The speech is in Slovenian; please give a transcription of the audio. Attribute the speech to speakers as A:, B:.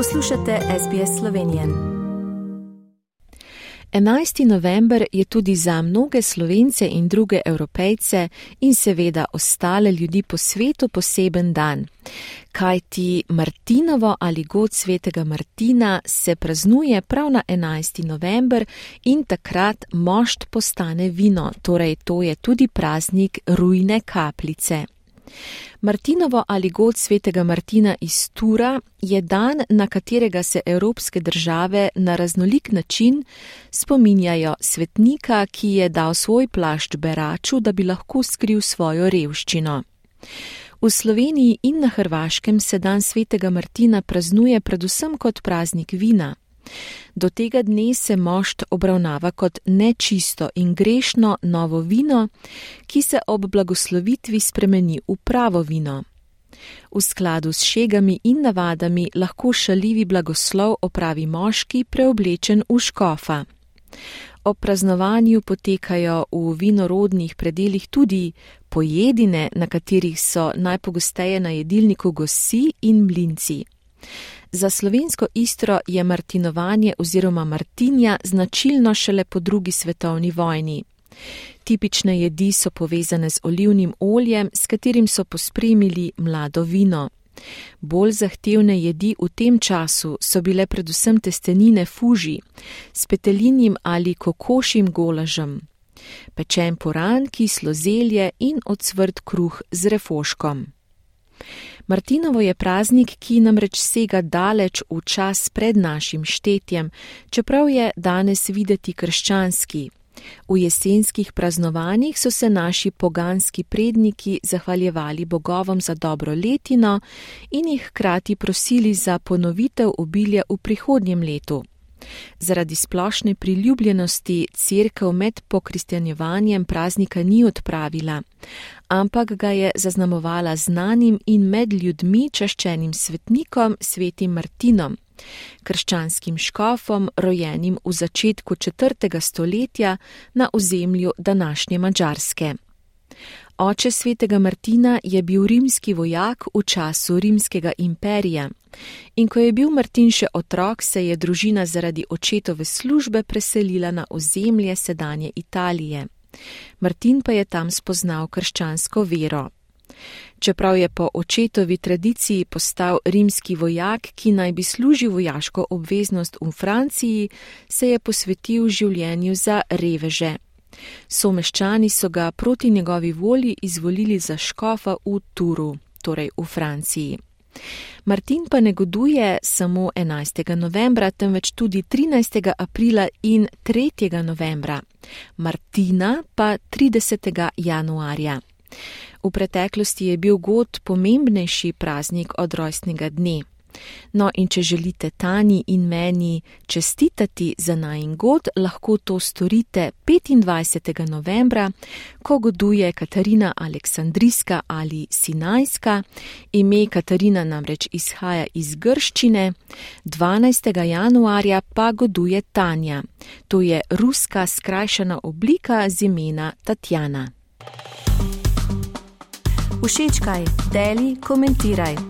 A: Poslušate SBS Slovenijo.
B: 11. november je tudi za mnoge slovence in druge evropejce in seveda ostale ljudi po svetu poseben dan. Kaj ti Martinovo ali god svetega Martina se praznuje prav na 11. november in takrat mošt postane vino, torej to je tudi praznik rujne kapljice. Martinovo ali god svetega Martina iz Tura je dan, na katerega se evropske države na raznolik način spominjajo svetnika, ki je dal svoj plašč beraču, da bi lahko skril svojo revščino. V Sloveniji in na Hrvaškem se dan svetega Martina praznuje predvsem kot praznik vina. Do tega dne se mošt obravnava kot nečisto in grešno novo vino, ki se ob blagoslovitvi spremeni v pravo vino. V skladu s šegami in navadami lahko šaljivi blagoslov opravi moški preoblečen v škofa. Ob praznovanju potekajo v vinorodnih predeljih tudi pojedine, na katerih so najpogosteje na jedilniku gosi in mlinci. Za slovensko istro je martinovanje oziroma martinja značilno šele po drugi svetovni vojni. Tipične jedi so povezane z olivnim oljem, s katerim so pospremili mlado vino. Bolj zahtevne jedi v tem času so bile predvsem testenine fuži s petelinjim ali kokošim golažem, pečen poran, kislo zelje in odsvrt kruh z refoškom. Martinovo je praznik, ki namreč sega daleč v čas pred našim štetjem, čeprav je danes videti krščanski. V jesenskih praznovanjih so se naši poganski predniki zahvaljevali bogovom za dobro letino in jih hkrati prosili za ponovitev obilja v prihodnjem letu. Zaradi splošne priljubljenosti crkv med pokristjanjevanjem praznika ni odpravila, ampak ga je zaznamovala znanim in med ljudmi čaščenim svetnikom svetim Martinom, krščanskim škofom, rojenim v začetku četrtega stoletja na ozemlju današnje Mačarske. Oče svetega Martina je bil rimski vojak v času rimskega imperija in ko je bil Martin še otrok, se je družina zaradi očetove službe preselila na ozemlje sedanje Italije. Martin pa je tam spoznal krščansko vero. Čeprav je po očetovi tradiciji postal rimski vojak, ki naj bi služil vojaško obveznost v Franciji, se je posvetil življenju za reveže. Someščani so ga proti njegovi volji izvolili za škofa v Turu, torej v Franciji. Martin pa ne goduje samo 11. novembra, temveč tudi 13. aprila in 3. novembra, Martina pa 30. januarja. V preteklosti je bil god pomembnejši praznik od rojstnega dne. No, in če želite Tani in meni čestitati za najin god, lahko to storite 25. novembra, ko goduje Katarina Aleksandrijska ali Sinajska. Ime Katarina namreč izhaja iz grščine, 12. januarja pa goduje Tanja. To je ruska skrajšana oblika z imena Tatjana.
A: Všečkaj, deli, komentiraj.